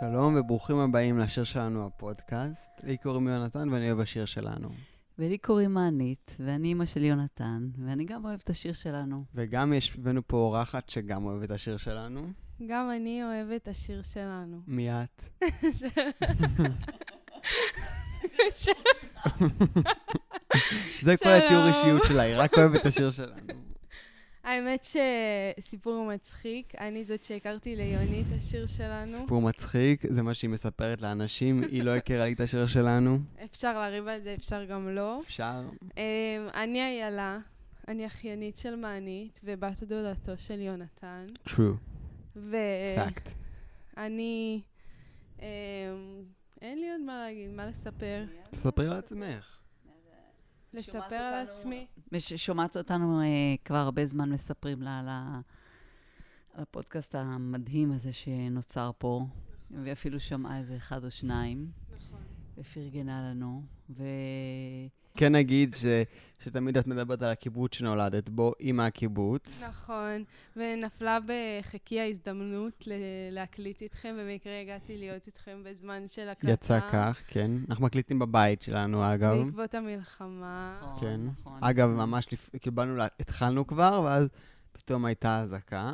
שלום וברוכים הבאים לשיר שלנו, הפודקאסט. לי קוראים יונתן ואני אוהב השיר שלנו. ולי קוראים מענית, ואני אימא של יונתן, ואני גם אוהבת את השיר שלנו. וגם יש הבאנו פה אורחת שגם אוהבת את השיר שלנו. גם אני אוהבת את השיר שלנו. מי את? זה כל התיאור. אישיות שלה, היא רק אוהבת את השיר שלנו. האמת שסיפור מצחיק, אני זאת שהכרתי ליוני את השיר שלנו. סיפור מצחיק, זה מה שהיא מספרת לאנשים, היא לא הכירה לי את השיר שלנו. אפשר לריב על זה, אפשר גם לא. אפשר? אמ, אני איילה, אני אחיינית של מענית ובת דודתו של יונתן. true, ואני, fact. אמ, אין לי עוד מה להגיד, מה לספר. תספרי על עצמך. לספר על עצמי. ושומעת אותנו אה, כבר הרבה זמן מספרים לה על, ה... על הפודקאסט המדהים הזה שנוצר פה, ואפילו שמעה איזה אחד או שניים, נכון. ופרגנה לנו, ו... כן נגיד ש, שתמיד את מדברת על הקיבוץ שנולדת בו, עם הקיבוץ. נכון, ונפלה בחיקי ההזדמנות ל- להקליט איתכם, במקרה הגעתי להיות איתכם בזמן של הקלטה. יצא כך, כן. אנחנו מקליטים בבית שלנו, אגב. בעקבות המלחמה. נכון, כן. נכון. אגב, ממש, לפ... כאילו באנו, לה- התחלנו כבר, ואז פתאום הייתה אזעקה,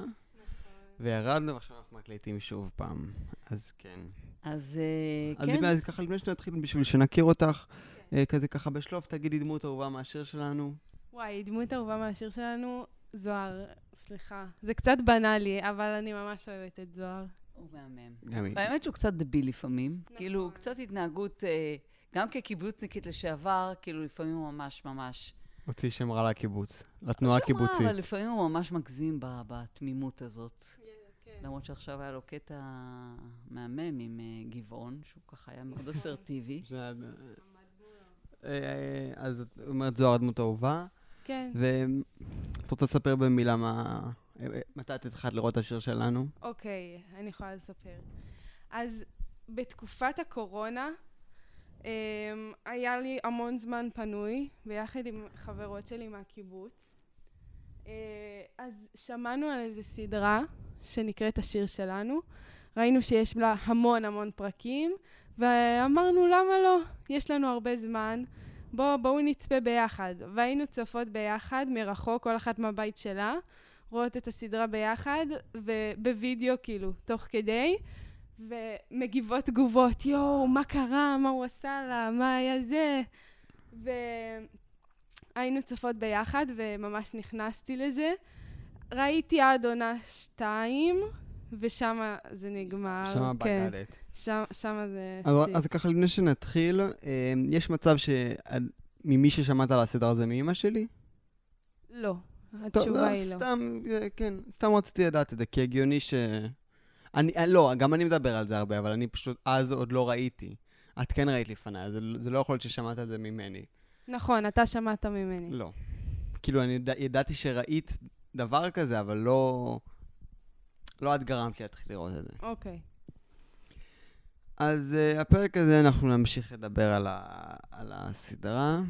וירדנו, ועכשיו אנחנו מקליטים שוב פעם. אז כן. אז אה, אז כן, לפני, ככה לפני שנתחיל, בשביל שנכיר אותך, כזה ככה בשלוף, תגידי דמות אהובה מהשיר שלנו. וואי, דמות אהובה מהשיר שלנו, זוהר, סליחה. זה קצת בנאלי, אבל אני ממש אוהבת את זוהר. הוא מהמם. האמת שהוא קצת דביל לפעמים. נכון. כאילו, קצת התנהגות, אה, גם כקיבוצניקית לשעבר, כאילו לפעמים הוא ממש ממש... הוציא שם רע לקיבוץ, לתנועה לא שמע, הקיבוצית. אבל לפעמים הוא ממש מגזים ב- בתמימות הזאת. כן. למרות שעכשיו היה לו קטע מהמם עם אה, גבעון, שהוא ככה היה מאוד אסרטיבי. אה, אה, אז את אומרת זוהר הדמות האהובה, כן, ואת רוצה לספר במילה מה... אה, מתי את התחלת לראות את השיר שלנו? אוקיי, אני יכולה לספר. אז בתקופת הקורונה, אמ, היה לי המון זמן פנוי, ביחד עם חברות שלי מהקיבוץ. אז שמענו על איזו סדרה שנקראת השיר שלנו. ראינו שיש לה המון המון פרקים, ואמרנו, למה לא? יש לנו הרבה זמן. בואו בוא נצפה ביחד. והיינו צופות ביחד, מרחוק, כל אחת מהבית שלה. רואות את הסדרה ביחד, ובווידאו כאילו, תוך כדי, ומגיבות תגובות, יואו, מה קרה, מה הוא עשה לה, מה היה זה. והיינו צופות ביחד, וממש נכנסתי לזה. ראיתי עד עונה שתיים, ושם זה נגמר. שמה כן, בגדת. שם, זה... אז. אז ככה, לפני שנתחיל, אה, יש מצב שממי ששמעת על הסדרה זה מאמא שלי? לא, טוב, התשובה היא לא. סתם, אה, כן, סתם רציתי לדעת את זה, כי הגיוני ש... אני, אה, לא, גם אני מדבר על זה הרבה, אבל אני פשוט אז עוד לא ראיתי. את כן ראית לפניי, זה, זה לא יכול להיות ששמעת את זה ממני. נכון, אתה שמעת ממני. לא. כאילו, אני ידע, ידעתי שראית דבר כזה, אבל לא... לא את גרמת לי להתחיל לראות את זה. אוקיי. אז uh, הפרק הזה אנחנו נמשיך לדבר על, ה, על הסדרה,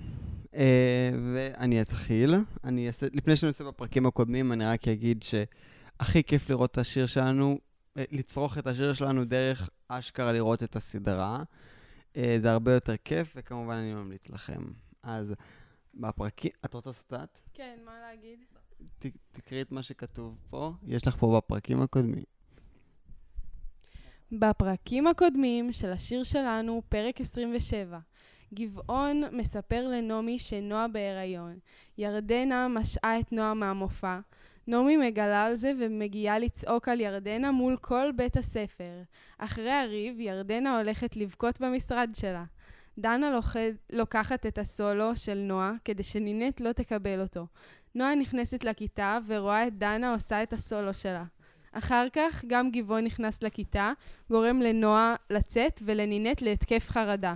uh, ואני אתחיל. אני אעשה, לפני שאני עושה בפרקים הקודמים, אני רק אגיד שהכי כיף לראות את השיר שלנו, uh, לצרוך את השיר שלנו דרך אשכרה לראות את הסדרה. Uh, זה הרבה יותר כיף, וכמובן אני ממליץ לכם. אז בפרקים, את רוצה סטאט? כן, מה להגיד? ת, תקראי את מה שכתוב פה, יש לך פה בפרקים הקודמים. בפרקים הקודמים של השיר שלנו, פרק 27, גבעון מספר לנעמי שנועה בהיריון. ירדנה משעה את נועה מהמופע. נעמי מגלה על זה ומגיעה לצעוק על ירדנה מול כל בית הספר. אחרי הריב, ירדנה הולכת לבכות במשרד שלה. דנה לוחד, לוקחת את הסולו של נועה כדי שנינט לא תקבל אותו. נועה נכנסת לכיתה ורואה את דנה עושה את הסולו שלה. אחר כך גם גבעון נכנס לכיתה, גורם לנועה לצאת ולנינט להתקף חרדה.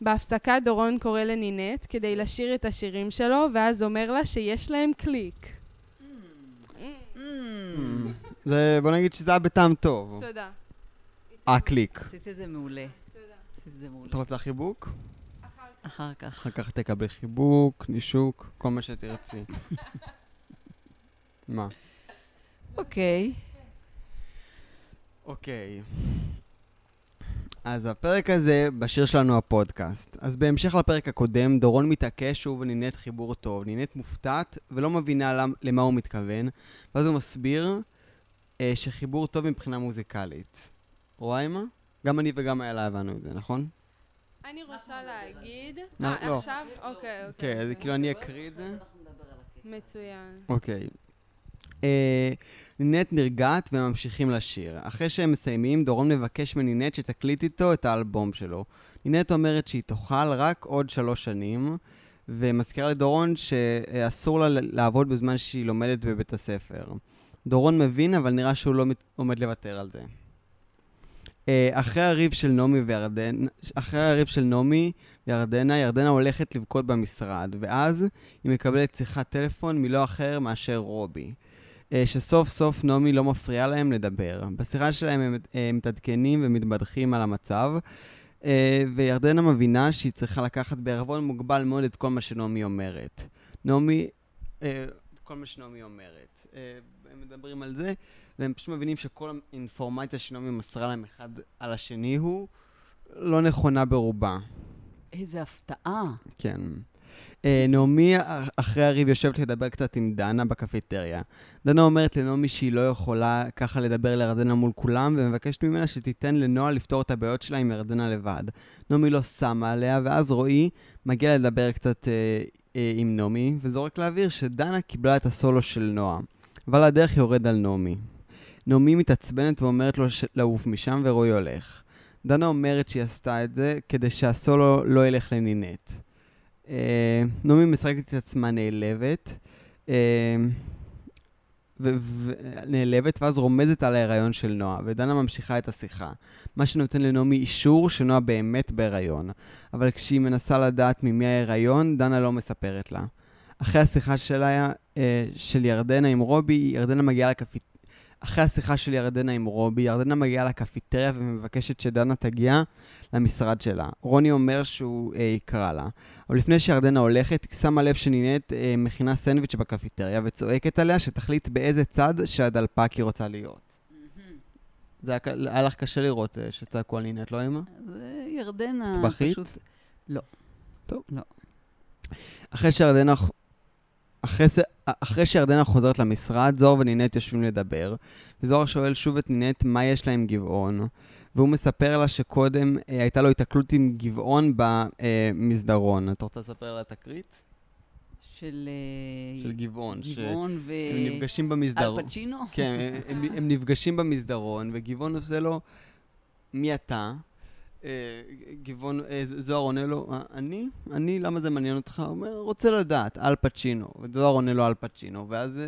בהפסקה דורון קורא לנינט כדי לשיר את השירים שלו, ואז אומר לה שיש להם קליק. Mm. זה, בוא נגיד שזה היה בטעם טוב. תודה. הקליק. עשית את זה מעולה. תודה. עשית את זה מעולה. את רוצה חיבוק? אחר כך. אחר כך תקבלי חיבוק, נישוק, כל מה שתרצי. מה? אוקיי. אוקיי. אז הפרק הזה בשיר שלנו הפודקאסט. אז בהמשך לפרק הקודם, דורון מתעקש שוב ונינט חיבור טוב. נינט מופתעת ולא מבינה למ, למה הוא מתכוון, ואז הוא מסביר אה, שחיבור טוב מבחינה מוזיקלית. רואה אימה? גם אני וגם איילה הבנו את זה, נכון? אני רוצה להגיד... אה, לא. עכשיו? אוקיי, כן, אוקיי. אז כאילו אני אקריא את זה. מצוין. אוקיי. אה, נינט נרגעת וממשיכים לשיר. אחרי שהם מסיימים, דורון מבקש מנינט שתקליט איתו את האלבום שלו. נינט אומרת שהיא תאכל רק עוד שלוש שנים, ומזכירה לדורון שאסור לה לעבוד בזמן שהיא לומדת בבית הספר. דורון מבין, אבל נראה שהוא לא עומד לוותר על זה. אה, אחרי הריב של נעמי וירדן, אחרי הריב של נעמי וירדנה, ירדנה הולכת לבכות במשרד, ואז היא מקבלת שיחת טלפון מלא אחר מאשר רובי. אה, שסוף סוף נעמי לא מפריעה להם לדבר. בשיחה שלהם הם אה, מתעדכנים ומתבדחים על המצב, אה, וירדנה מבינה שהיא צריכה לקחת בערבון מוגבל מאוד את כל מה שנעמי אומרת. נעמי, אה, כל מה שנעמי אומרת. הם מדברים על זה, והם פשוט מבינים שכל האינפורמציה שנעמי מסרה להם אחד על השני הוא לא נכונה ברובה. איזה הפתעה. כן. אה, נעמי אחרי הריב יושבת לדבר קצת עם דנה בקפיטריה. דנה אומרת לנעמי שהיא לא יכולה ככה לדבר לירדנה מול כולם, ומבקשת ממנה שתיתן לנועה לפתור את הבעיות שלה עם ירדנה לבד. נעמי לא שמה עליה, ואז רועי מגיע לדבר קצת אה, אה, עם נעמי, וזורק לאוויר שדנה קיבלה את הסולו של נועה. אבל הדרך יורד על נעמי. נעמי מתעצבנת ואומרת לו ש- לעוף משם, ורועי הולך. דנה אומרת שהיא עשתה את זה כדי שהסולו לא ילך לנינט. אה, נעמי משחקת את עצמה נעלבת, אה, נעלבת, ואז רומזת על ההיריון של נועה, ודנה ממשיכה את השיחה. מה שנותן לנעמי אישור שנועה באמת בהיריון. אבל כשהיא מנסה לדעת ממי ההיריון, דנה לא מספרת לה. אחרי השיחה שלה, אה, של ירדנה עם רובי, ירדנה מגיעה לקפיט... אחרי השיחה של ירדנה עם רובי, ירדנה מגיעה לקפיטריה ומבקשת שדנה תגיע למשרד שלה. רוני אומר שהוא אה, יקרא לה. אבל לפני שירדנה הולכת, היא שמה לב שנינט אה, מכינה סנדוויץ' בקפיטריה וצועקת עליה שתחליט באיזה צד שהדלפק היא רוצה להיות. זה היה, לך קשה לראות אה, שצעקו על נינט, לא אמא? זה ירדנה את בכית? פשוט... אחרי שירדנה... אחרי, שירדנה חוזרת למשרד, זוהר ונינט יושבים לדבר, וזוהר שואל שוב את נינט מה יש לה עם גבעון, והוא מספר לה שקודם אה, הייתה לו התקלות עם גבעון במסדרון. את רוצה לספר על התקרית? של... אה, של גבעון. ש- גבעון ו... הם נפגשים במסדרון. אל פצ'ינו? כן, הם, הם נפגשים במסדרון, וגבעון עושה לו, מי אתה? אה, גבעון, אה, זוהר עונה לו, "אה, אני? אני? למה זה מעניין אותך? הוא אומר, רוצה לדעת, אל פצ'ינו. וזוהר עונה לו אל פצ'ינו, ואז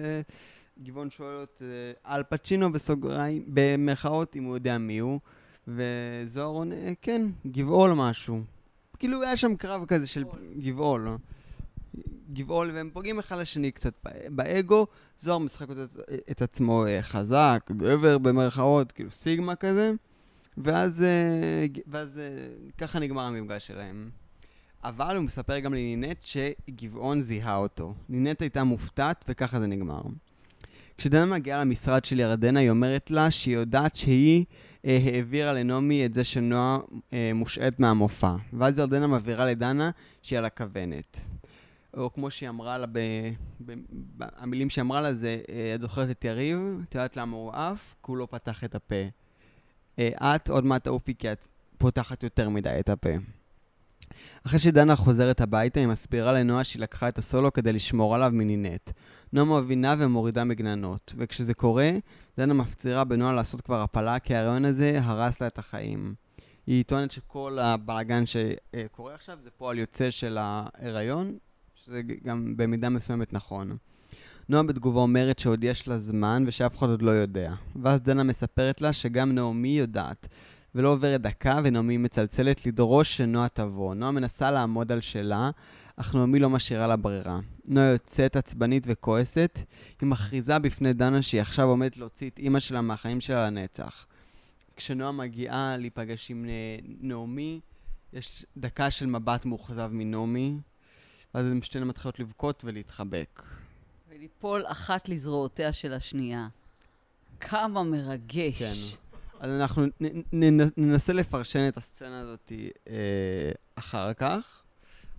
גבעון שואל את אל פצ'ינו בסוגריים, במרכאות, אם הוא יודע מי הוא, וזוהר עונה, כן, גבעול משהו. כאילו היה שם קרב כזה של גבעול. גבעול, והם פוגעים אחד לשני קצת בא- באגו, זוהר משחק את, את עצמו חזק, גבר במרכאות, כאילו סיגמה כזה, ואז, אה, ואז אה, ככה נגמר המפגש שלהם. אבל הוא מספר גם לנינט שגבעון זיהה אותו. נינט הייתה מופתעת, וככה זה נגמר. כשדנה מגיעה למשרד של ירדנה, היא אומרת לה שהיא יודעת שהיא אה, העבירה לנעמי את זה שנועה אה, מושעת מהמופע. ואז ירדנה מבהירה לדנה שהיא על הכוונת. או כמו שהיא אמרה לה, ב, ב, ב, המילים שהיא אמרה לה זה, אה, את זוכרת את יריב? את יודעת למה הוא עף? כי הוא לא פתח את הפה. אה, את עוד מעט תעופי כי את פותחת יותר מדי את הפה. אחרי שדנה חוזרת הביתה, היא מסבירה לנועה שהיא לקחה את הסולו כדי לשמור עליו מנינט. נועה מבינה ומורידה מגננות, וכשזה קורה, דנה מפצירה בנועה לעשות כבר הפלה, כי ההריון הזה הרס לה את החיים. היא טוענת שכל הבלאגן שקורה עכשיו זה פועל יוצא של ההיריון, שזה גם במידה מסוימת נכון. נועה בתגובה אומרת שעוד יש לה זמן ושאף אחד עוד לא יודע. ואז דנה מספרת לה שגם נעמי יודעת. ולא עוברת דקה ונעמי מצלצלת לדרוש שנועה תבוא. נועה מנסה לעמוד על שלה, אך נעמי לא משאירה לה ברירה. נועה יוצאת עצבנית וכועסת, היא מכריזה בפני דנה שהיא עכשיו עומדת להוציא את אימא שלה מהחיים שלה לנצח. כשנועה מגיעה להיפגש עם נעמי, יש דקה של מבט מאוכזב מנעמי, ואז הן שתיהן מתחילות לבכות ולהתחבק. וליפול אחת לזרועותיה של השנייה. כמה מרגש. כן. אז אנחנו ננסה לפרשן את הסצנה הזאת אה, אחר כך.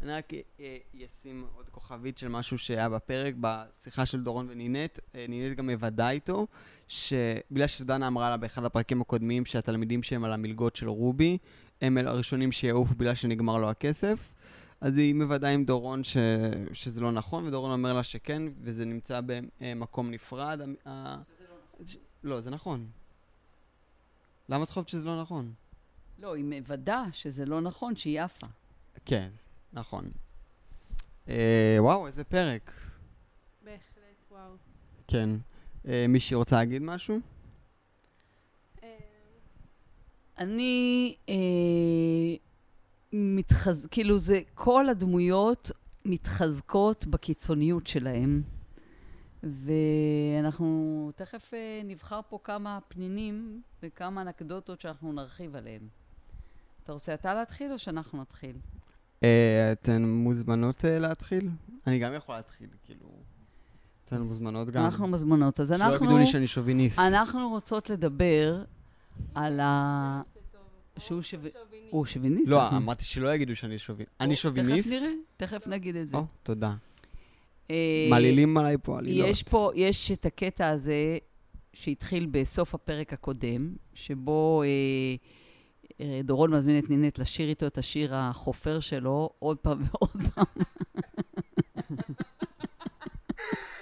אני רק אה, אשים עוד כוכבית של משהו שהיה בפרק, בשיחה של דורון ונינט. אה, נינט גם מוודא איתו, שבגלל שדנה אמרה לה באחד הפרקים הקודמים שהתלמידים שהם על המלגות של רובי, הם הראשונים שיעופו בגלל שנגמר לו הכסף. אז היא מוודאה עם דורון ש... שזה לא נכון, ודורון אומר לה שכן, וזה נמצא במקום נפרד. שזה לא נכון. לא, זה נכון. למה את חושבת שזה לא נכון? לא, היא מוודאה שזה לא נכון, שהיא עפה. כן, נכון. אה, וואו, איזה פרק. בהחלט, וואו. כן. אה, מישהי רוצה להגיד משהו? אה, אני אה, מתחז... כאילו זה, כל הדמויות מתחזקות בקיצוניות שלהם. ואנחנו תכף אה, נבחר פה כמה פנינים וכמה אנקדוטות שאנחנו נרחיב עליהן. אתה רוצה אתה להתחיל או שאנחנו נתחיל? אה, אתן מוזמנות אה, להתחיל? אני גם יכול להתחיל, כאילו... אתן מוזמנות גם. אנחנו מוזמנות, אז אנחנו... שלא יגידו לי שאני שוביניסט. אנחנו רוצות לדבר על ה... שהוא שוביניסט? לא, אמרתי שלא יגידו שאני שוביניסט. אני שוביניסט? תכף נראה, תכף נגיד את זה. או, תודה. אה, מעלילים עליי פה עלילות. יש פה, יש את הקטע הזה שהתחיל בסוף הפרק הקודם, שבו אה, אה, דורון מזמין את נינט לשיר איתו את השיר החופר שלו עוד פעם ועוד פעם.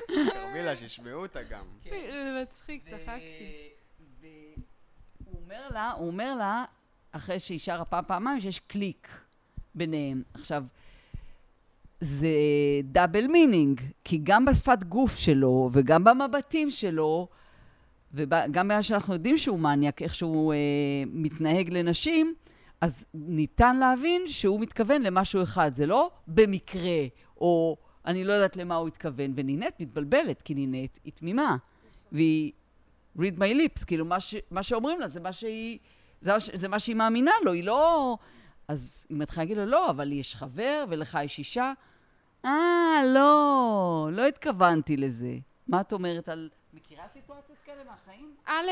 תרבילה, שישמעו אותה גם. כן. זה מצחיק, צחקתי. והוא אומר לה, הוא אומר לה, אחרי שהיא שרה פעם פעמיים, שיש קליק ביניהם. עכשיו, זה double meaning, כי גם בשפת גוף שלו וגם במבטים שלו, וגם בגלל שאנחנו יודעים שהוא מניאק, איך שהוא אה, מתנהג לנשים, אז ניתן להבין שהוא מתכוון למשהו אחד. זה לא במקרה, או אני לא יודעת למה הוא התכוון. ונינט מתבלבלת, כי נינט היא תמימה. והיא read my lips, כאילו מה, ש, מה שאומרים לה זה מה שהיא, זה, זה מה שהיא מאמינה לו, היא לא... אז היא מתחילה להגיד לו, לא, אבל יש חבר ולך יש אישה. אה, לא, לא התכוונתי לזה. מה את אומרת על... מכירה סיטואציות כאלה מהחיים? א',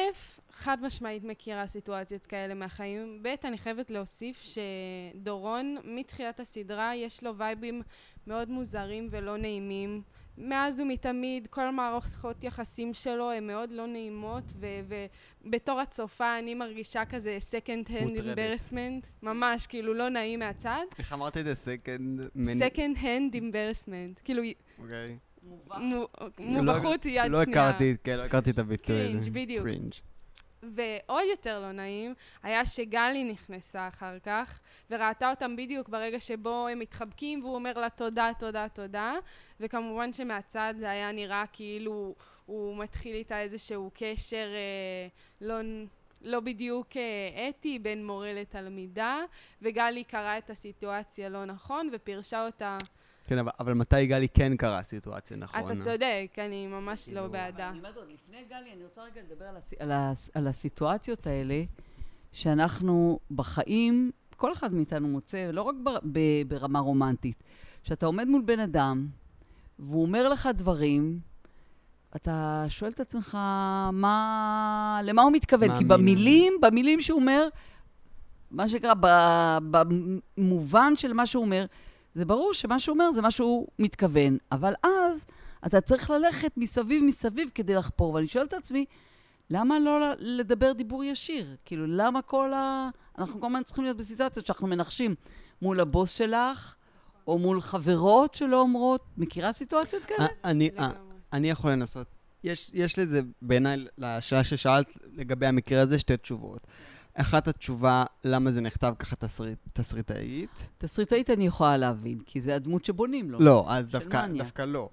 חד משמעית מכירה סיטואציות כאלה מהחיים. ב', אני חייבת להוסיף שדורון, מתחילת הסדרה, יש לו וייבים מאוד מוזרים ולא נעימים. מאז ומתמיד, כל המערכות יחסים שלו הן מאוד לא נעימות, ובתור הצופה אני מרגישה כזה second hand embarrassment, ממש, כאילו לא נעים מהצד. איך אמרת את זה? second... second hand embarrassment, כאילו... אוקיי. מובכות יד לא שנייה. לא הכרתי, כן, לא הכרתי את הביטוי הזה. קרינג', בדיוק. ועוד יותר לא נעים היה שגלי נכנסה אחר כך וראתה אותם בדיוק ברגע שבו הם מתחבקים והוא אומר לה תודה, תודה, תודה. וכמובן שמהצד זה היה נראה כאילו הוא מתחיל איתה איזשהו קשר אה, לא, לא בדיוק אה, אתי בין מורה לתלמידה וגלי קראה את הסיטואציה לא נכון ופירשה אותה כן, אבל, אבל מתי גלי כן קרה סיטואציה נכון? אתה צודק, אני ממש לא בעדה. אני אומרת עוד, לפני גלי, אני רוצה רגע לדבר על, הס... על, הס... על הסיטואציות האלה, שאנחנו בחיים, כל אחד מאיתנו מוצא, לא רק ב... ב... ברמה רומנטית, שאתה עומד מול בן אדם, והוא אומר לך דברים, אתה שואל את עצמך, מה... למה הוא מתכוון? כי במילים, במילים שהוא אומר, מה שנקרא, במובן של מה שהוא אומר, זה ברור שמה שהוא אומר זה מה שהוא מתכוון, אבל אז אתה צריך ללכת מסביב מסביב כדי לחפור. ואני שואלת את עצמי, למה לא לדבר דיבור ישיר? כאילו, למה כל ה... אנחנו כל הזמן צריכים להיות בסיטואציות שאנחנו מנחשים מול הבוס שלך, או מול חברות שלא אומרות, מכירה סיטואציות כאלה? אני, אני יכול לנסות. יש, יש לזה, בעיניי, לשאלה ששאלת לגבי המקרה הזה, שתי תשובות. אחת התשובה, למה זה נכתב ככה תסריט, תסריטאית? תסריטאית אני יכולה להבין, כי זה הדמות שבונים לו. לא, אז דווקא, דווקא לא.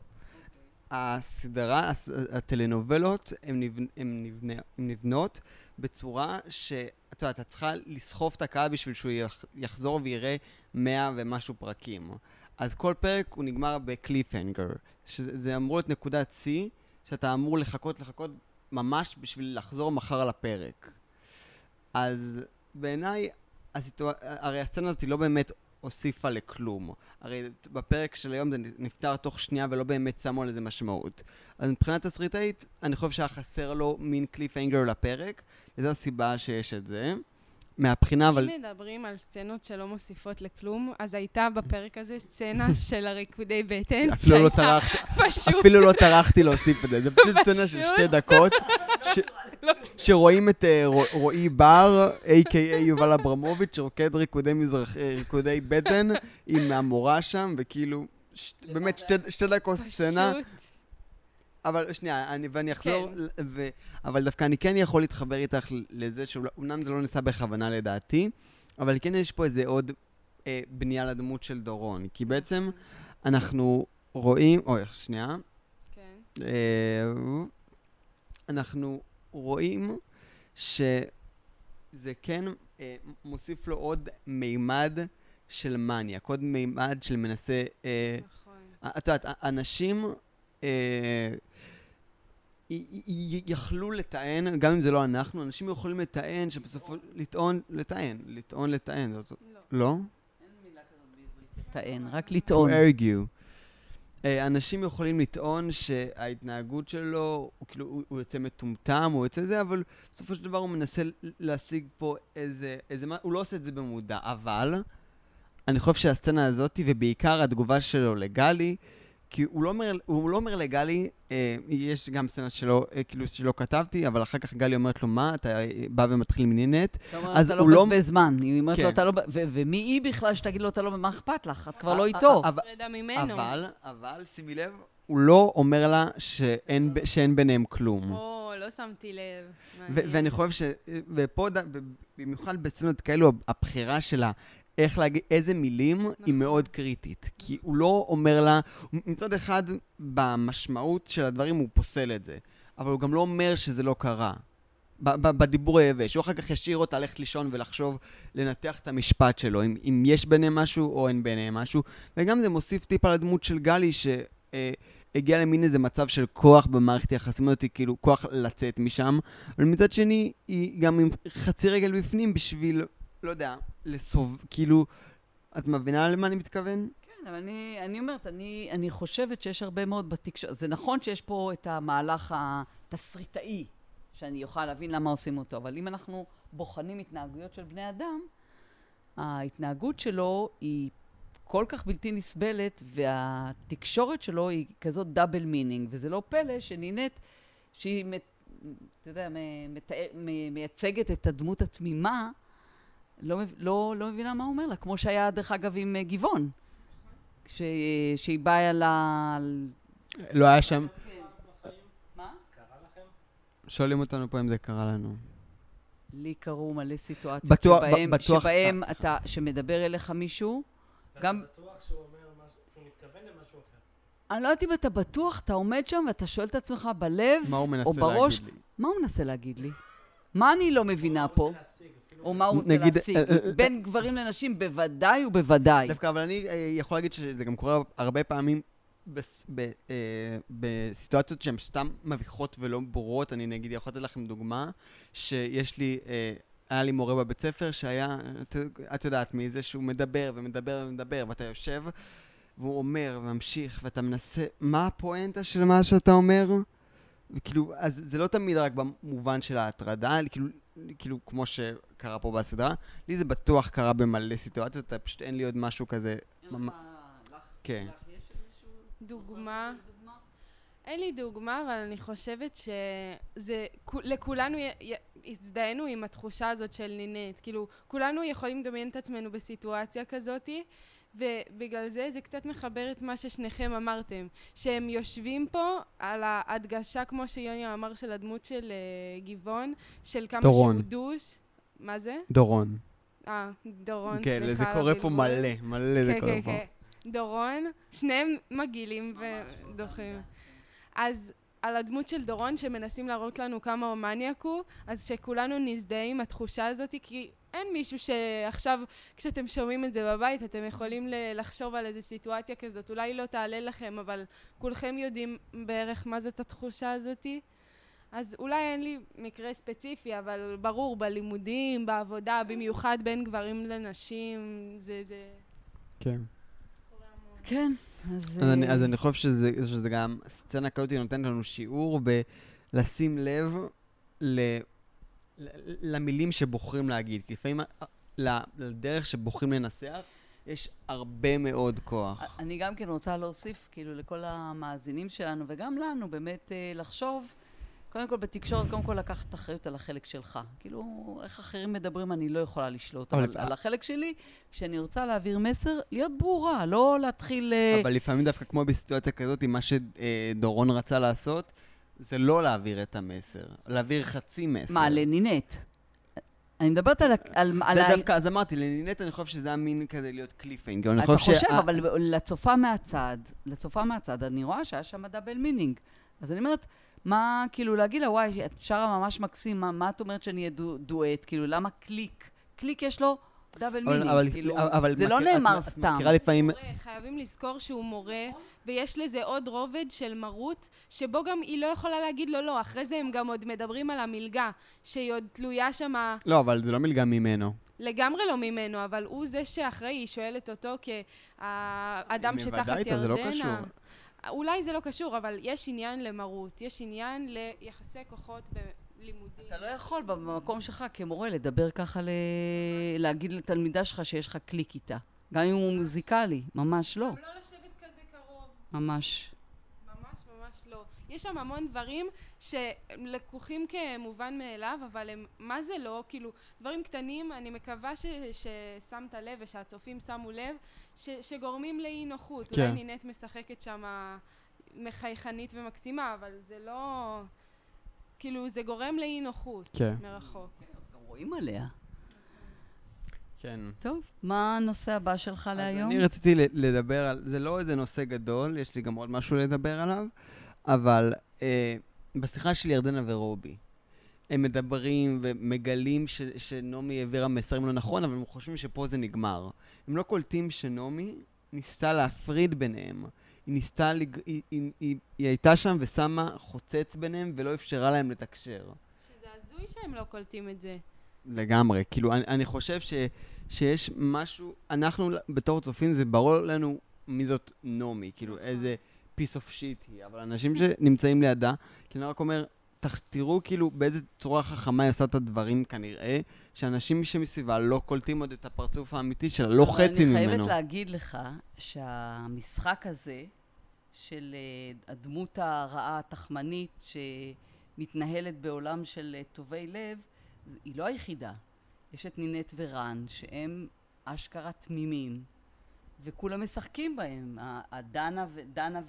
הסדרה, הטלנובלות, הן נבנ, נבנ, נבנות בצורה שאתה יודע, אתה צריכה לסחוף את הקהל בשביל שהוא יחזור ויראה מאה ומשהו פרקים. אז כל פרק הוא נגמר בקליפהנגר, שזה אמור להיות נקודת שיא, שאתה אמור לחכות, לחכות ממש בשביל לחזור מחר לפרק. אז בעיניי, הסיטואציה, הרי הסצנה הזאת היא לא באמת הוסיפה לכלום. הרי בפרק של היום זה נפתר תוך שנייה ולא באמת שמו לזה משמעות. אז מבחינת תסריטאית, אני חושב שהיה חסר לו מין קליפהנגר לפרק, וזו הסיבה שיש את זה. מהבחינה, אבל... אם מדברים על סצנות שלא מוסיפות לכלום, אז הייתה בפרק הזה סצנה של הריקודי בטן, אפילו לא טרחתי, פשוט... אפילו לא טרחתי להוסיף את זה, זה פשוט סצנה של שתי דקות, ש- שרואים את אה, רו- רועי בר, a.k.a יובל אברמוביץ', שרוקד ריקודי אה, ריקודי בטן עם המורה שם, וכאילו, באמת שתי, דקות סצנה. אבל שנייה, אני, ואני אחזור, כן. ו, אבל דווקא אני כן יכול להתחבר איתך לזה שאומנם זה לא נעשה בכוונה לדעתי, אבל כן יש פה איזה עוד אה, בנייה לדמות של דורון, כי בעצם אנחנו רואים, אוי, שנייה, כן. אה, אנחנו רואים שזה כן אה, מוסיף לו עוד מימד של מניאק, עוד מימד של מנסה... אה, נכון. את יודעת, אנשים יכלו לטען, גם אם זה לא אנחנו, אנשים יכולים לטען שבסופו... לטעון, לטען, לטעון, לטען. לא. לא? טען, רק to לטעון. argue. אה, אנשים יכולים לטעון שההתנהגות שלו, הוא כאילו, הוא, הוא יוצא מטומטם, הוא יוצא זה, אבל בסופו של דבר הוא מנסה להשיג פה איזה, איזה, מה- הוא לא עושה את זה במודע, אבל אני חושב שהסצנה הזאת, ובעיקר התגובה שלו לגלי, כי הוא לא אומר, הוא לא אומר לגלי, אה, יש גם סצנה שלו, אה, כאילו שלא כתבתי, אבל אחר כך גלי אומרת לו, מה, אתה אה, בא ומתחיל? אתה אומר, אז אתה לא הוא לא- מבזבז זמן. היא אומרת לו, כן. אתה לא... ומי היא בכלל שתגיד לו, אתה לא... מה אכפת לך? את כבר לא איתו. אבל-. אבל, שימי לב, הוא לא אומר לה שאין, שאין ביניהם כלום. או, לא שמתי לב. ואני חושב ש... ופה, במיוחד בסצנות כאלו, הבחירה שלה, איך להגיד, איזה מילים, היא נכון. מאוד קריטית. כי הוא לא אומר לה, מצד אחד, במשמעות של הדברים הוא פוסל את זה, אבל הוא גם לא אומר שזה לא קרה. בדיבור היבש. הוא אחר כך ישאיר אותה ללכת לישון ולחשוב, לנתח את המשפט שלו, אם, אם יש ביניהם משהו או אין ביניהם משהו. וגם זה מוסיף טיפ על הדמות של גלי, שהגיע למין איזה מצב של כוח במערכת היחסים הזאת, כאילו כוח לצאת משם. אבל מצד שני, היא גם עם חצי רגל בפנים בשביל, לא יודע, לסוב... כאילו, את מבינה למה אני מתכוון? כן, אבל אני, אני אומרת, אני, אני חושבת שיש הרבה מאוד בתקשורת. זה נכון שיש פה את המהלך התסריטאי, שאני אוכל להבין למה עושים אותו, אבל אם אנחנו בוחנים התנהגויות של בני אדם, ההתנהגות שלו היא כל כך בלתי נסבלת, והתקשורת שלו היא כזאת double meaning, וזה לא פלא שנינט, שהיא, אתה יודע, מייצגת את הדמות התמימה, לא, לא, לא מבינה מה הוא אומר לה, כמו שהיה, דרך אגב, עם אה, גבעון. כש, שהיא באה ל... לא היה שם... מה? שואלים אותנו פה אם זה קרה לנו. לי קרו מלא סיטואציות בטוח- שבהם, בטוח- שבהם אה, אתה, שמדבר אליך מישהו, גם, אתה בטוח שהוא אומר משהו, שהוא מתכוון למשהו אחר. אני לא יודעת אם אתה בטוח, אתה עומד שם ואתה שואל את עצמך בלב, או בראש? מה הוא מנסה להגיד לי? מה אני לא מבינה פה? או מה הוא רוצה נגיד, להשיג? אה, אה, בין גברים לנשים, בוודאי ובוודאי. דווקא, אבל אני אה, יכול להגיד שזה גם קורה הרבה פעמים בס- ב- אה, בסיטואציות שהן סתם מביכות ולא ברורות. אני נגיד יכול לתת לכם דוגמה, שיש לי, אה, היה לי מורה בבית ספר שהיה, את, את יודעת מי זה, שהוא מדבר ומדבר ומדבר, ואתה יושב, והוא אומר וממשיך, ואתה מנסה, מה הפואנטה של מה שאתה אומר? וכאילו, אז זה לא תמיד רק במובן של ההטרדה, כאילו, כאילו כמו שקרה פה בסדרה, לי זה בטוח קרה במלא סיטואציות, אתה פשוט אין לי עוד משהו כזה. ממ- כן. דוגמה. אין לי דוגמה, אבל אני חושבת שזה, כו- לכולנו הזדהינו עם התחושה הזאת של נינט. כאילו, כולנו יכולים לדמיין את עצמנו בסיטואציה כזאתי, ובגלל זה זה קצת מחבר את מה ששניכם אמרתם. שהם יושבים פה על ההדגשה, כמו שיוני אמר, של הדמות של uh, גבעון, של כמה דורון. שהוא דוש. מה זה? דורון. אה, דורון, כן, סליחה זה קורה פה. מלא, מלא זה כן, קורה כן, פה. כן. דורון, שניהם מגעילים ודוחים. אז על הדמות של דורון שמנסים להראות לנו כמה הוא מניאק הוא, אז שכולנו נזדהה עם התחושה הזאת, כי אין מישהו שעכשיו, כשאתם שומעים את זה בבית, אתם יכולים לחשוב על איזו סיטואציה כזאת. אולי לא תעלה לכם, אבל כולכם יודעים בערך מה זאת התחושה הזאתי. אז אולי אין לי מקרה ספציפי, אבל ברור, בלימודים, בעבודה, במיוחד בין גברים לנשים, זה, זה כן. כן, אז אני, אה, אז אני חושב שזה, שזה גם, סצנה כזאת נותנת לנו שיעור בלשים לב ל, למילים שבוחרים להגיד. כי לפעמים לדרך שבוחרים לנסח, יש הרבה מאוד כוח. אני גם כן רוצה להוסיף, כאילו, לכל המאזינים שלנו, וגם לנו, באמת אה, לחשוב, קודם כל בתקשורת, קודם כל לקחת אחריות על החלק שלך. כאילו, איך אחרים מדברים אני לא יכולה לשלוט, אבל אבל, על החלק שלי, כשאני רוצה להעביר מסר, להיות ברורה, לא להתחיל... אה, אבל לפעמים דווקא כמו בסיטואציה כזאת, מה שדורון רצה לעשות, זה לא להעביר את המסר, להעביר חצי מסר. מה, לנינט? אני מדברת על... על, על אז אמרתי, לנינט אני חושב שזה היה מין כזה להיות קליפיינג. אני אתה חושב שה- אבל לצופה מהצד, לצופה מהצד, אני רואה שהיה שם דאבל מינינג. אז אני אומרת, מה, כאילו, להגיד לה, וואי, את שרה ממש מקסים, מה, מה את אומרת שאני אהיה דו, דואט? כאילו, למה קליק? קליק יש לו דאבל אבל- מינינג, כאילו, אבל זה לא נאמר את סתם. מכירה לפעמים... מורה, חייבים לזכור שהוא מורה, ויש לזה עוד רובד של מרות, שבו גם היא לא יכולה להגיד לו לא. אחרי זה הם גם עוד מדברים על המלגה, שהיא עוד תלויה שמה לא, אבל זה לא מלגה ממנו. לגמרי לא ממנו, אבל הוא זה שאחראי, היא שואלת אותו כאדם שתחת איתו, זה לא ירדנה. קשור. אולי זה לא קשור, אבל יש עניין למרות, יש עניין ליחסי כוחות בלימודים. אתה לא יכול במקום שלך כמורה לדבר ככה, ל... להגיד לתלמידה שלך שיש לך קליק איתה. גם אם הוא מוזיקלי, ממש לא. גם לא לשבת כזה קרוב. ממש. ממש ממש לא. יש שם המון דברים שהם לקוחים כמובן מאליו, אבל הם מה זה לא, כאילו, דברים קטנים, אני מקווה ש, ששמת לב ושהצופים שמו לב, ש, שגורמים לאי נוחות. כן. אולי נינת משחקת שם מחייכנית ומקסימה, אבל זה לא... כאילו, זה גורם לאי נוחות כן. מרחוק. גם רואים עליה. כן. טוב, מה הנושא הבא שלך אז להיום? אני רציתי לדבר על, זה לא איזה נושא גדול, יש לי גם עוד משהו לדבר עליו, אבל אה, בשיחה של ירדנה ורובי, הם מדברים ומגלים ש, שנעמי העבירה מסרים לא נכון, אבל הם חושבים שפה זה נגמר. הם לא קולטים שנעמי ניסתה להפריד ביניהם. היא ניסתה, לג... היא, היא, היא, היא הייתה שם ושמה חוצץ ביניהם ולא אפשרה להם לתקשר. שזה הזוי שהם לא קולטים את זה. לגמרי. כאילו, אני, אני חושב ש, שיש משהו, אנחנו בתור צופים, זה ברור לנו מי זאת נעמי, כאילו איזה piece of shit היא, אבל אנשים שנמצאים לידה, כאילו אני רק אומר, תראו כאילו באיזה צורה חכמה היא עושה את הדברים כנראה, שאנשים שמסביבה לא קולטים עוד את הפרצוף האמיתי שלה, לא חצי אבל אני ממנו. חייבת להגיד לך שהמשחק הזה של אה, הדמות הרעה, התחמנית, שמתנהלת בעולם של אה, טובי לב, היא לא היחידה. יש את נינט ורן, שהם אשכרה תמימים, וכולם משחקים בהם. דנה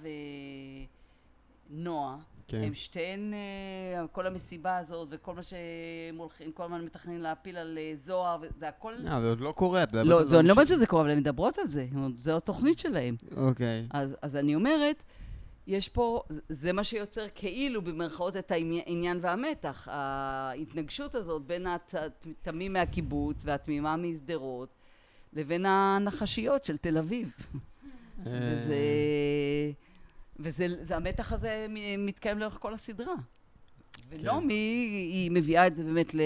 ונועה, כן. הם שתיהן, אה, כל המסיבה הזאת, וכל מה שהם הולכים, כל הזמן מתכננים להפיל על אה, זוהר, וזה הכל... אה, זה עוד לא קורה, לא, זה, אני לא אומרת שזה קורה, אבל הן מדברות על זה. זו התוכנית שלהם. אוקיי. אז, אז אני אומרת, יש פה, זה- זה מה שיוצר כאילו במרכאות את העניין והמתח. ההתנגשות הזאת בין התמים מהקיבוץ והתמימה משדרות לבין הנחשיות של תל אביב. וזה... וזה זה, המתח הזה מתקיים לאורך כל הסדרה. ונעמי, היא מביאה את זה באמת ל,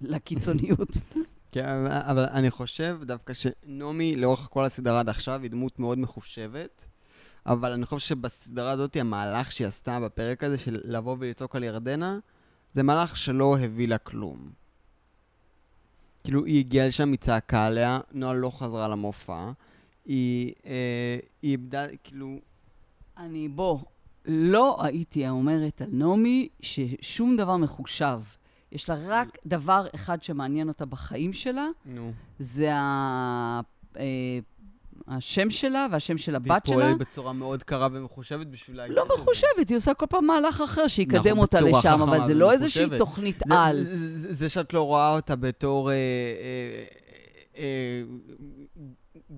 לקיצוניות. כן, אבל אני חושב דווקא שנעמי לאורך כל הסדרה עד עכשיו היא דמות מאוד מחושבת, אבל אני חושב שבסדרה הזאת המהלך שהיא עשתה בפרק הזה של לבוא ולצעוק על ירדנה, זה מהלך שלא הביא לה כלום. כאילו היא הגיעה לשם, היא צעקה עליה, נועה לא חזרה למופע, היא, אה, היא איבדה, כאילו, אני, בוא, לא הייתי אומרת על נעמי ששום דבר מחושב. יש לה רק דבר אחד שמעניין אותה בחיים שלה, נו, זה ה... אה, השם שלה והשם של והיא הבת שלה. פועלת בצורה מאוד קרה ומחושבת בשביל להגיד לא. מחושבת, היא עושה כל פעם מהלך אחר שיקדם נכון, אותה לשם, אבל זה לא איזושהי. תוכנית על. זה, שאת לא רואה אותה בתור אה, אה,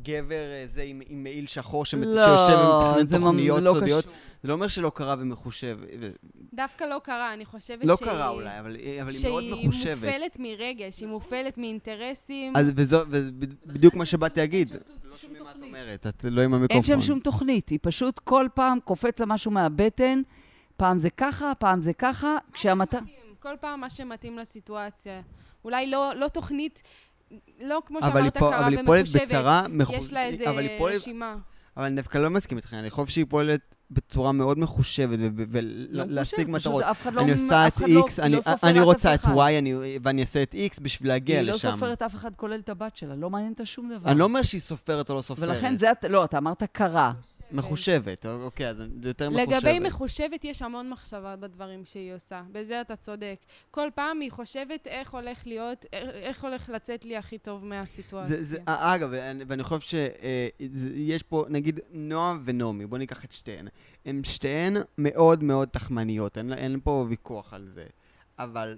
גבר אה, זה עם, עם מעיל שחור שמת- שיושב לא, ומתכנן זה ממ- תוכניות לא סודיות, קשור. זה לא אומר שלא קרה ומחושב. ו- דווקא לא קרה, אני חושבת לא שהיא... קרה אולי, אבל, היא- אבל היא מאוד שהיא מחושבת. מופעלת מרגש, היא מופעלת מאינטרסים. אז וזו, וזה בדיוק מה שבאתי להגיד. לא שומעים מה את אומרת, את לא עם המיקרופון. אין שם שום תוכנית, היא פשוט כל פעם קופץ לה משהו מהבטן, פעם זה ככה, פעם זה ככה, כשהמטרה... כל פעם מה שמתאים לסיטואציה. אולי לא, לא תוכנית לא כמו שאמרת, קרה אבל היא פועלת. בצרה מחו- יש לה איזה אבל היא פועלת- רשימה. אבל אני דווקא לא מסכים איתך, אני חושב שהיא פועלת בצורה מאוד מחושבת לא ולהשיג מחושבת, מטרות. לא- אני עושה את לא- X, אני- לא רוצה את. Y אני- ואני אעשה את X בשביל להגיע היא לא לשם. סופרת אף אחד, כולל את הבת שלה, לא מעניין אותה שום דבר. אני לא אומר שהיא סופרת או לא סופרת. ולכן זה, לא, אתה אמרת קרה. מחושבת, אוקיי, אז זה יותר מחושבת. לגבי מחושבת, יש המון מחשבה בדברים שהיא עושה. בזה אתה צודק. כל פעם היא חושבת איך הולך להיות, איך- הולך לצאת לי הכי טוב מהסיטואציה. זה, זה, אה, אגב, ואני, ואני חושב שיש פה, נגיד, נועה ונעמי, בוא ניקח את שתיהן. הן שתיהן מאוד מאוד תחמניות, אין, אין פה ויכוח על זה. אבל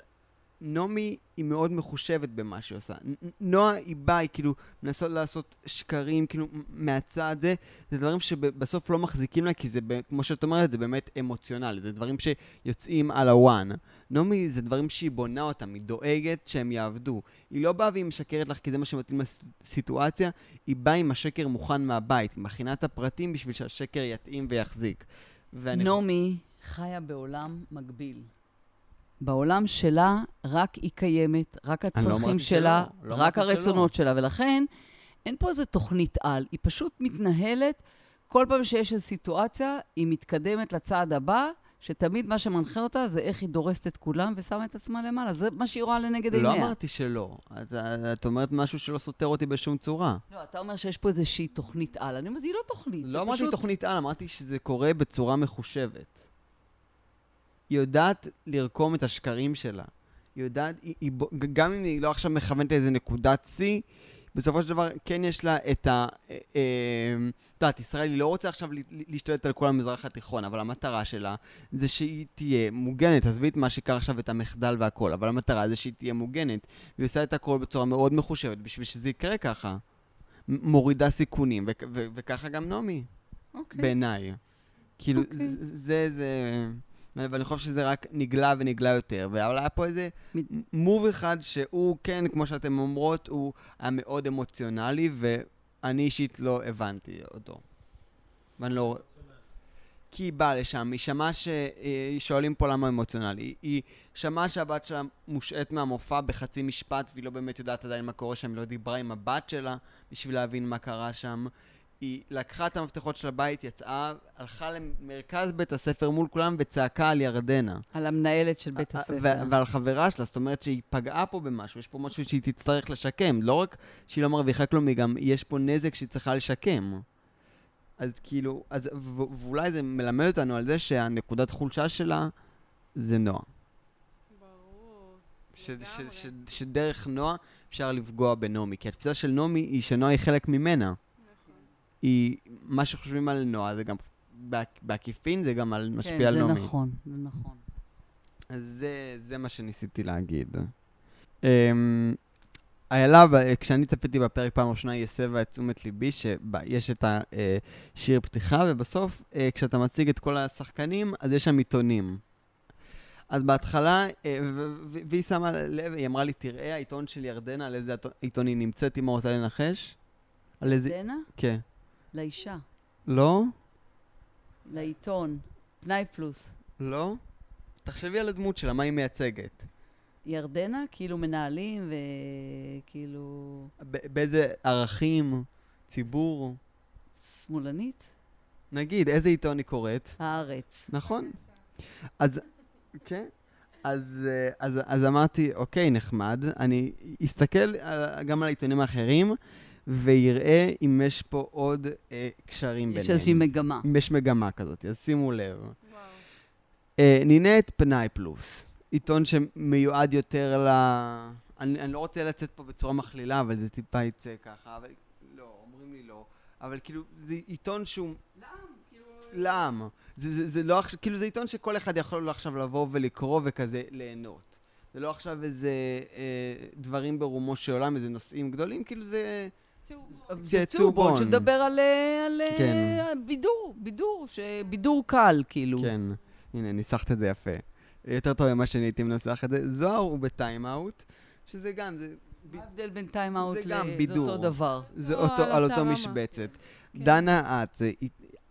נעמי היא מאוד מחושבת במה שהיא עושה. נועה היא באה, היא כאילו מנסה לעשות שקרים, כאילו, מהצד זה, זה דברים שבסוף לא מחזיקים לה, כי זה, כמו שאת אומרת, זה באמת אמוציונלי, זה דברים שיוצאים על הוואן. נעמי זה דברים שהיא בונה אותם, היא דואגת שהם יעבדו. היא לא באה והיא משקרת לך כי זה מה שמתאים לסיטואציה, היא באה עם השקר מוכן מהבית, היא מכינה את הפרטים בשביל שהשקר יתאים ויחזיק. ואני חיה בעולם מקביל. בעולם שלה רק היא קיימת, רק לא הצרכים אמרתי שלה, שלא, לא רק אמרתי הרצונות שלה, ולכן אין פה איזה תוכנית על, היא פשוט מתנהלת, כל פעם שיש איזו סיטואציה, היא מתקדמת לצעד הבא, שתמיד מה שמנחה אותה זה איך היא דורסת את כולם ושמה את עצמה למעלה. זה מה שהיא רואה לנגד לא עיניה. אמרתי שלא. את, את אומרת משהו שלא סותר אותי בשום צורה. לא, אתה אומר שיש פה איזושהי תוכנית על. אני אומרת, היא לא תוכנית, לא אמרתי פשוט... תוכנית על, אמרתי שזה קורה בצורה מחושבת. היא יודעת לרקום את השקרים שלה. היא יודעת, היא, היא, גם אם היא לא עכשיו מכוונת לאיזה נקודת שיא, בסופו של דבר כן יש לה את ה... אה, אה, את יודעת, ישראל היא לא רוצה עכשיו להשתלט על כל המזרח התיכון, אבל המטרה שלה זה שהיא תהיה מוגנת. עזבי את מה שקרה עכשיו, את המחדל והכל, אבל המטרה זה שהיא תהיה מוגנת. והיא עושה את הכל בצורה מאוד מחושבת בשביל שזה יקרה ככה. מורידה סיכונים, וככה גם נעמי. אוקיי. בעיניי. כאילו, אוקיי. זה, זה, זה... ואני חושב שזה רק נגלה ונגלה יותר. אבל היה פה איזה מוב אחד שהוא, כן, כמו שאתן אומרות, הוא היה מאוד אמוציונלי, ואני אישית לא הבנתי אותו. ואני לא... כי היא באה לשם, היא שמעה ש... אה, שואלים פה למה אמוציונלי. היא- היא שמעה שהבת שלה מושעת מהמופע בחצי משפט, והיא לא באמת יודעת עדיין מה קורה שם, היא לא דיברה עם הבת שלה בשביל להבין מה קרה שם. היא לקחה את המפתחות של הבית, יצאה, הלכה למרכז בית הספר מול כולם וצעקה על ירדנה. על המנהלת של בית ו- הספר. ועל חברה שלה, זאת אומרת שהיא פגעה פה במשהו, יש פה משהו שהיא תצטרך לשקם. לא רק שהיא לא מרוויחה כלום, היא גם, יש פה נזק שהיא צריכה לשקם. אז כאילו, אז, ו- ואולי זה מלמד אותנו על זה שהנקודת חולשה שלה זה נועה. ברור. ש- לגמרי. ש- ש- שדרך נועה אפשר לפגוע בנעמי. כי התפיסה של נעמי היא שנועה היא חלק ממנה. היא, מה שחושבים על נועה זה גם, בעק- בעקיפין זה גם על, משפיע על כן, נעמי. זה נכון, זה נכון. אז זה, זה מה שניסיתי להגיד. Um, איילה, כשאני צפיתי בפרק פעם ראשונה, היא הסבה את תשומת ליבי, שיש את השיר פתיחה, ובסוף, uh, כשאתה מציג את כל השחקנים, אז יש שם עיתונים. אז בהתחלה, ו- והיא שמה לב, היא אמרה לי, תראה, העיתון של ירדנה, על איזה עיתון- היא נמצאת, אם הוא רוצה לנחש? על איזה... דנה? כן. לאישה, לא? לעיתון, פנאי פלוס. לא? תחשבי על הדמות שלה, מה היא מייצגת. ירדנה, כאילו מנהלים וכאילו באיזה ערכים, ציבור. שמאלנית? נגיד, איזה עיתון היא קוראת? הארץ. נכון. אז, כן. אז, אה, אז, אז אמרתי, אוקיי, נחמד, אני אסתכל על, גם על העיתונים האחרים, ויראה אם יש פה עוד אה, קשרים ביניהם. יש איזושהי מגמה. אם יש מגמה כזאת, אז שימו לב. וואו. אה, נינט פנאי פלוס, עיתון שמיועד יותר ל... אני, אני לא רוצה לצאת פה בצורה מכלילה, אבל זה טיפה יצא ככה, אבל לא, אומרים לי לא. אבל כאילו, זה עיתון שהוא... לעם. זה, זה, זה לא עכשיו, כאילו זה עיתון שכל אחד יכול עכשיו לבוא ולקרוא וכזה ליהנות. זה לא עכשיו איזה אה, דברים ברומו של עולם, איזה נושאים גדולים, כאילו זה... צהוב. זה צהובון. שמדבר על, אה, על אה, כן. בידור, בידור, ש- בידור קל, כאילו. כן, הנה, ניסחת את זה יפה. יותר טוב ממה שאני הייתי מנסח את זה. זוהר הוא בטיים-אאוט, שזה גם, זה, ב- מה ההבדל בין טיים אאוט זה ל... גם זה בידור. אותו דבר. זה לא, אותו, על אותו. משבצת. כן. דנה את, זה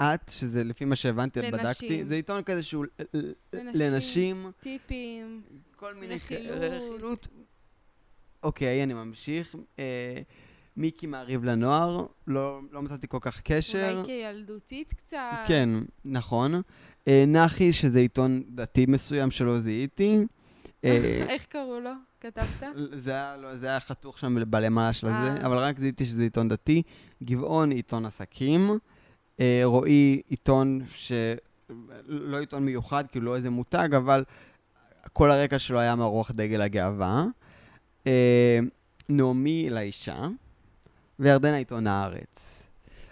את, שזה לפי מה שהבנתי, לנשים. בדקתי, זה עיתון כזה שהוא ל- ל- לנשים. לנשים, טיפים. כל מיני רכילות. רכילות. אוקיי, אני ממשיך. אה, מיקי מעריב לנוער, לא, לא מצאתי כל כך קשר. אולי כילדותית קצת. כן, נכון. אה, נחי, שזה עיתון דתי מסוים שלא זיהיתי. אה, איך קראו לו? כתבת? זה היה, לא, זה היה חתוך שם בלמעלה של אה. הזה, אבל רק זיהיתי שזה עיתון דתי. גבעון, עיתון עסקים. אה, רועי, עיתון ש... לא עיתון מיוחד, כאילו לא איזה מותג, אבל כל הרקע שלו היה מרוח דגל הגאווה. אה, נעמי לאישה, וירדנה עיתון הארץ.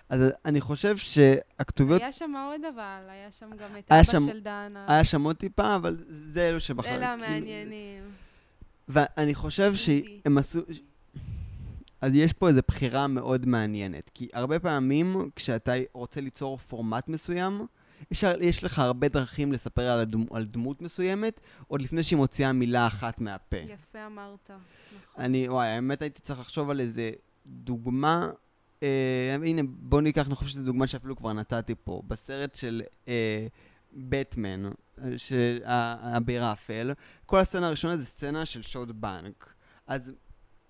אז אני חושב שהכתוביות, היה שם עוד אבל, היה שם גם את אבא שם- של דנה. היה שם עוד טיפה, אבל זה אלו שבחר. אלה כאילו- המעניינים. ואני חושב. שהם עשו... אז יש פה איזו בחירה מאוד מעניינת, כי הרבה פעמים כשאתה רוצה ליצור פורמט מסוים, יש, יש לך הרבה דרכים לספר על, הדמו, על דמות מסוימת, עוד לפני שהיא מוציאה מילה אחת מהפה. יפה אמרת. נכון. אני, וואי, האמת הייתי צריך לחשוב על איזה דוגמה. אה, הנה, בוא ניקח, אני חושב שזו דוגמה שאפילו כבר נתתי פה. בסרט של אה, בטמן, של האביר האפל, כל הסצנה הראשונה זה סצנה של שוד בנק. אז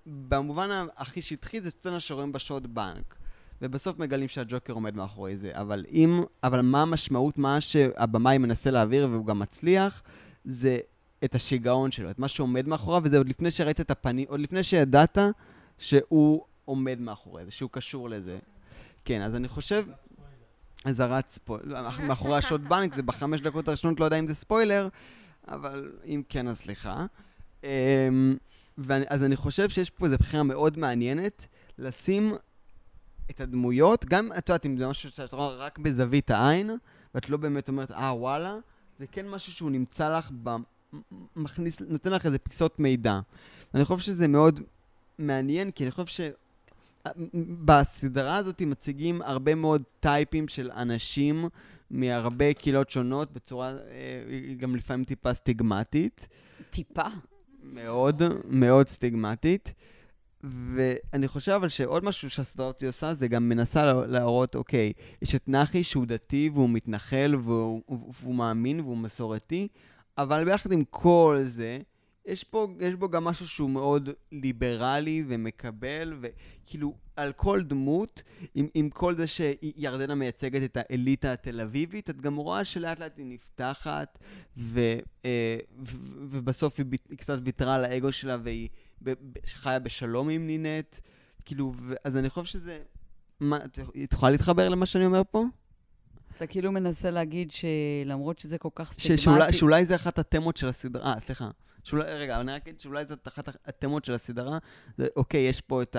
במובן הכי שטחי זה סצנה שרואים בשוד בנק. ובסוף מגלים שהג'וקר עומד מאחורי זה. אבל אם, אבל מה המשמעות, מה שהבמאי מנסה להעביר והוא גם מצליח, זה את השיגעון שלו, את מה שעומד מאחוריו, וזה עוד לפני שראית את הפנים, עוד לפני שידעת שהוא עומד מאחורי זה, שהוא קשור לזה. כן, אז אני חושב... אזהרת ספוילר. מאחורי השוד בנק זה בחמש דקות הראשונות, לא יודע אם זה ספוילר, אבל אם כן, אז סליחה. אמ, ואני- אז אני חושב שיש פה איזו בחירה מאוד מעניינת, לשים את הדמויות, גם, את יודעת, אם זה משהו שאת רואה רק בזווית העין, ואת לא באמת אומרת, אה, וואלה, זה כן משהו שהוא נמצא לך, ב... מכניס, נותן לך איזה פיסות מידע. אני חושב שזה מאוד מעניין, כי אני חושב ש... בסדרה הזאת מציגים הרבה מאוד טייפים של אנשים מהרבה קהילות שונות, בצורה אה, גם לפעמים טיפה סטיגמטית. טיפה. מאוד, מאוד סטיגמטית. ואני חושב אבל שעוד משהו שהסדרה הזאת עושה, זה גם מנסה לה- להראות, אוקיי, יש את נחי שהוא דתי והוא מתנחל והוא, והוא מאמין והוא מסורתי, אבל ביחד עם כל זה, יש, פה, יש בו גם משהו שהוא מאוד ליברלי ומקבל, וכאילו, על כל דמות, עם, עם כל זה שירדנה מייצגת את האליטה התל אביבית, את גם רואה שלאט לאט היא נפתחת, ו, אה, ו, ובסוף היא, ביט- היא קצת ויתרה על האגו שלה והיא ב, ב, חיה בשלום עם נינט. כאילו, ו, אז אני חושב שזה... מה, את יכולה להתחבר למה שאני אומר פה? אתה כאילו מנסה להגיד שלמרות שזה כל כך ש, סטיגמטי... שאולי, שאולי זה אחת התמות של הסדרה, אה, סליחה. שאולי, רגע, אני רק אגיד שאולי זאת אחת התמות של הסדרה. זה, אוקיי, יש פה את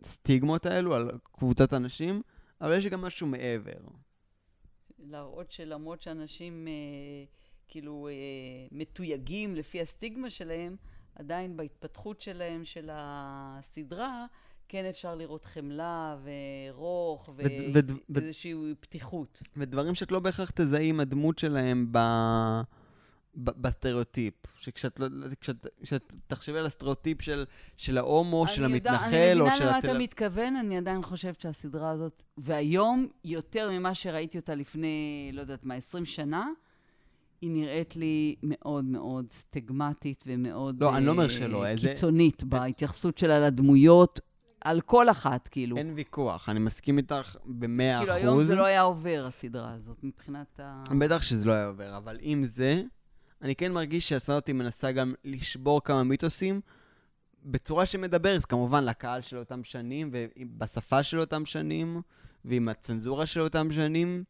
הסטיגמות האלו על קבוצת אנשים, אבל יש גם משהו מעבר. להראות שלמרות שאנשים אה, כאילו אה, מתויגים לפי הסטיגמה שלהם, עדיין בהתפתחות שלהם, של הסדרה, כן אפשר לראות חמלה ורוך ואיזושהי פתיחות. ודברים שאת לא בהכרח תזהי עם הדמות שלהם ב... בסטריאוטיפ. שכשאת, לא, כשאת, כשאת תחשבי על הסטריאוטיפ של, של ההומו, של אני יודע- המתנחל, אני או מבינה של למה. אתה מתכוון, אני עדיין חושבת שהסדרה הזאת, והיום, יותר ממה שראיתי אותה לפני, לא יודעת מה, 20 שנה, היא נראית לי מאוד מאוד סטיגמטית ומאוד... לא, אני לא אומר אה, שלא, איזה- קיצונית בהתייחסות שלה לדמויות, על כל אחת, כאילו. אין ויכוח, אני מסכים איתך במאה כאילו, אחוז. היום זה לא היה עובר, הסדרה הזאת, מבחינת ה... בטח שזה לא היה עובר, אבל עם זה, אני כן מרגיש הזאת מנסה גם לשבור כמה מיתוסים, בצורה שמדברת כמובן לקהל של אותם שנים, ובשפה של אותם שנים, ועם הצנזורה של אותם שנים.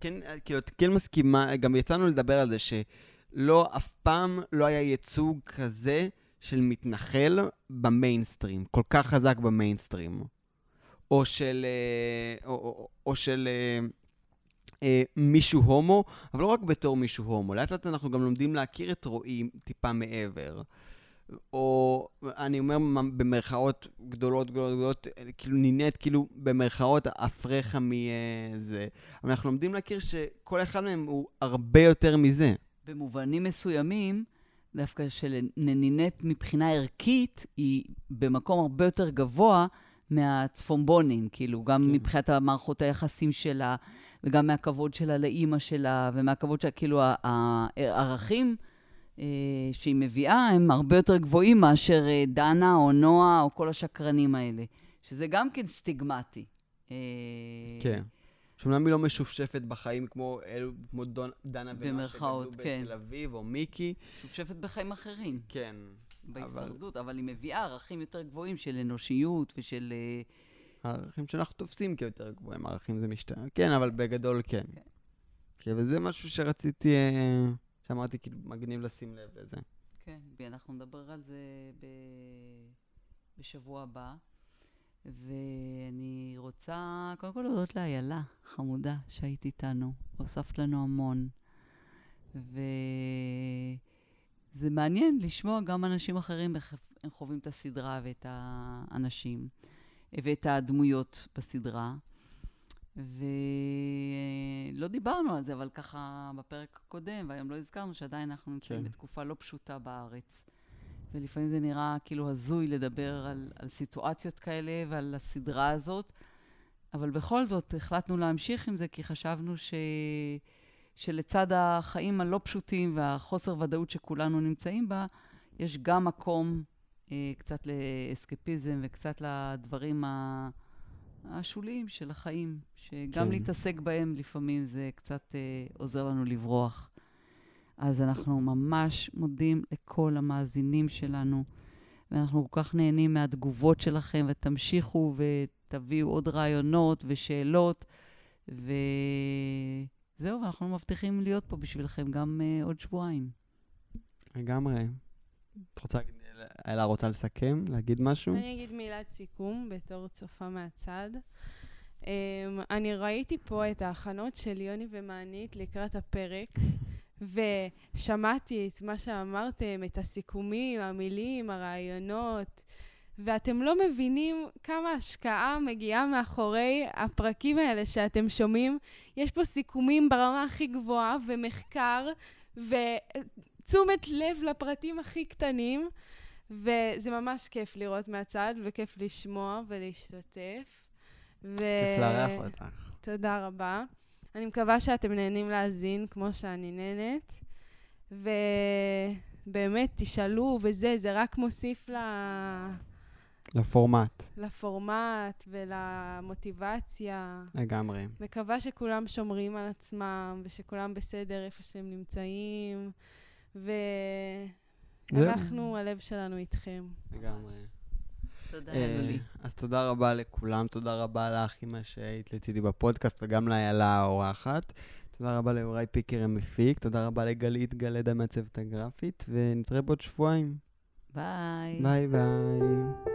כן, כאילו, כן מסכימה, גם יצאנו לדבר על זה שלא, אף פעם לא היה ייצוג כזה של מתנחל במיינסטרים, כל כך חזק במיינסטרים. או של, אה, או, או, או של אה, אה, מישהו הומו, אבל לא רק בתור מישהו הומו, לאט לאט אנחנו גם לומדים להכיר את רועי טיפה מעבר. או אני אומר במרכאות גדולות גדולות גדולות, אה, כאילו נינט, כאילו במרכאות אפריך מזה. אבל אנחנו לומדים להכיר שכל אחד מהם הוא הרבה יותר מזה. במובנים מסוימים, דווקא שלנינט מבחינה ערכית, היא במקום הרבה יותר גבוה מהצפונבונים, כאילו, גם. כן. מבחינת המערכות היחסים שלה, וגם מהכבוד שלה לאימא שלה, ומהכבוד שלה, כאילו, הערכים אה, שהיא מביאה, הם הרבה יותר גבוהים מאשר אה, דנה או נועה או כל השקרנים האלה, שזה גם כן סטיגמטי. אה, כן. שאומנם היא לא משופשפת בחיים כמו אלו, כמו דון, דנה ונועה שגדלו כן. בתל אביב, או מיקי. שופשפת בחיים אחרים, כן. בהישרדות, אבל היא מביאה ערכים יותר גבוהים של אנושיות ושל... אה, הערכים שאנחנו תופסים כיותר גבוהים, הערכים זה משתנה. כן, אבל בגדול כן. כן. כן, וזה משהו שרציתי, אה, שאמרתי, כאילו, מגניב לשים לב לזה. כן, ואנחנו נדבר על זה ב... בשבוע הבא. ואני רוצה קודם כל להודות לאיילה, חמודה, שהיית איתנו. הוספת לנו המון. וזה מעניין לשמוע גם אנשים אחרים איך הם חווים את הסדרה ואת האנשים ואת הדמויות בסדרה. ולא דיברנו על זה, אבל ככה בפרק הקודם, והיום לא הזכרנו שעדיין אנחנו נמצאים כן. בתקופה לא פשוטה בארץ. ולפעמים זה נראה כאילו הזוי לדבר על, על סיטואציות כאלה ועל הסדרה הזאת, אבל בכל זאת החלטנו להמשיך עם זה, כי חשבנו ש... שלצד החיים הלא פשוטים והחוסר ודאות שכולנו נמצאים בה, יש גם מקום קצת לאסקפיזם וקצת לדברים ה... השוליים של החיים, שגם כן. להתעסק בהם לפעמים זה קצת אה, עוזר לנו לברוח. אז אנחנו ממש מודים לכל המאזינים שלנו, ואנחנו כל כך נהנים מהתגובות שלכם, ותמשיכו ותביאו עוד רעיונות ושאלות, וזהו, ואנחנו מבטיחים להיות פה בשבילכם גם uh, עוד שבועיים. לגמרי. את רוצה, להגיד- אלה רוצה לסכם? להגיד משהו? אני אגיד מילת סיכום בתור צופה מהצד. Um, אני ראיתי פה את ההכנות של יוני ומענית לקראת הפרק, ושמעתי את מה שאמרתם, את הסיכומים, המילים, הרעיונות, ואתם לא מבינים כמה השקעה מגיעה מאחורי הפרקים האלה שאתם שומעים. יש פה סיכומים ברמה הכי גבוהה, ומחקר, ותשומת לב לפרטים הכי קטנים. וזה ממש כיף לראות מהצד, וכיף לשמוע ולהשתתף. ו... כיף לארח אותך. תודה רבה. אני מקווה שאתם נהנים להאזין כמו שאני נהנית. ובאמת, תשאלו וזה, זה רק מוסיף ל... לפורמט, לפורמט ולמוטיבציה. לגמרי. מקווה שכולם שומרים על עצמם, ושכולם בסדר איפה שהם נמצאים, ואנחנו, הלב שלנו איתכם. לגמרי. תודה, אה, לולי. אז תודה רבה לכולם, תודה רבה לך, אמא שהיית לצידי בפודקאסט, וגם לאיילה האורחת. תודה רבה לאורי פיקר המפיק, תודה רבה לגלית גלדה מהצוות הגרפית, ונתראה בעוד שבועיים. ביי. ביי ביי.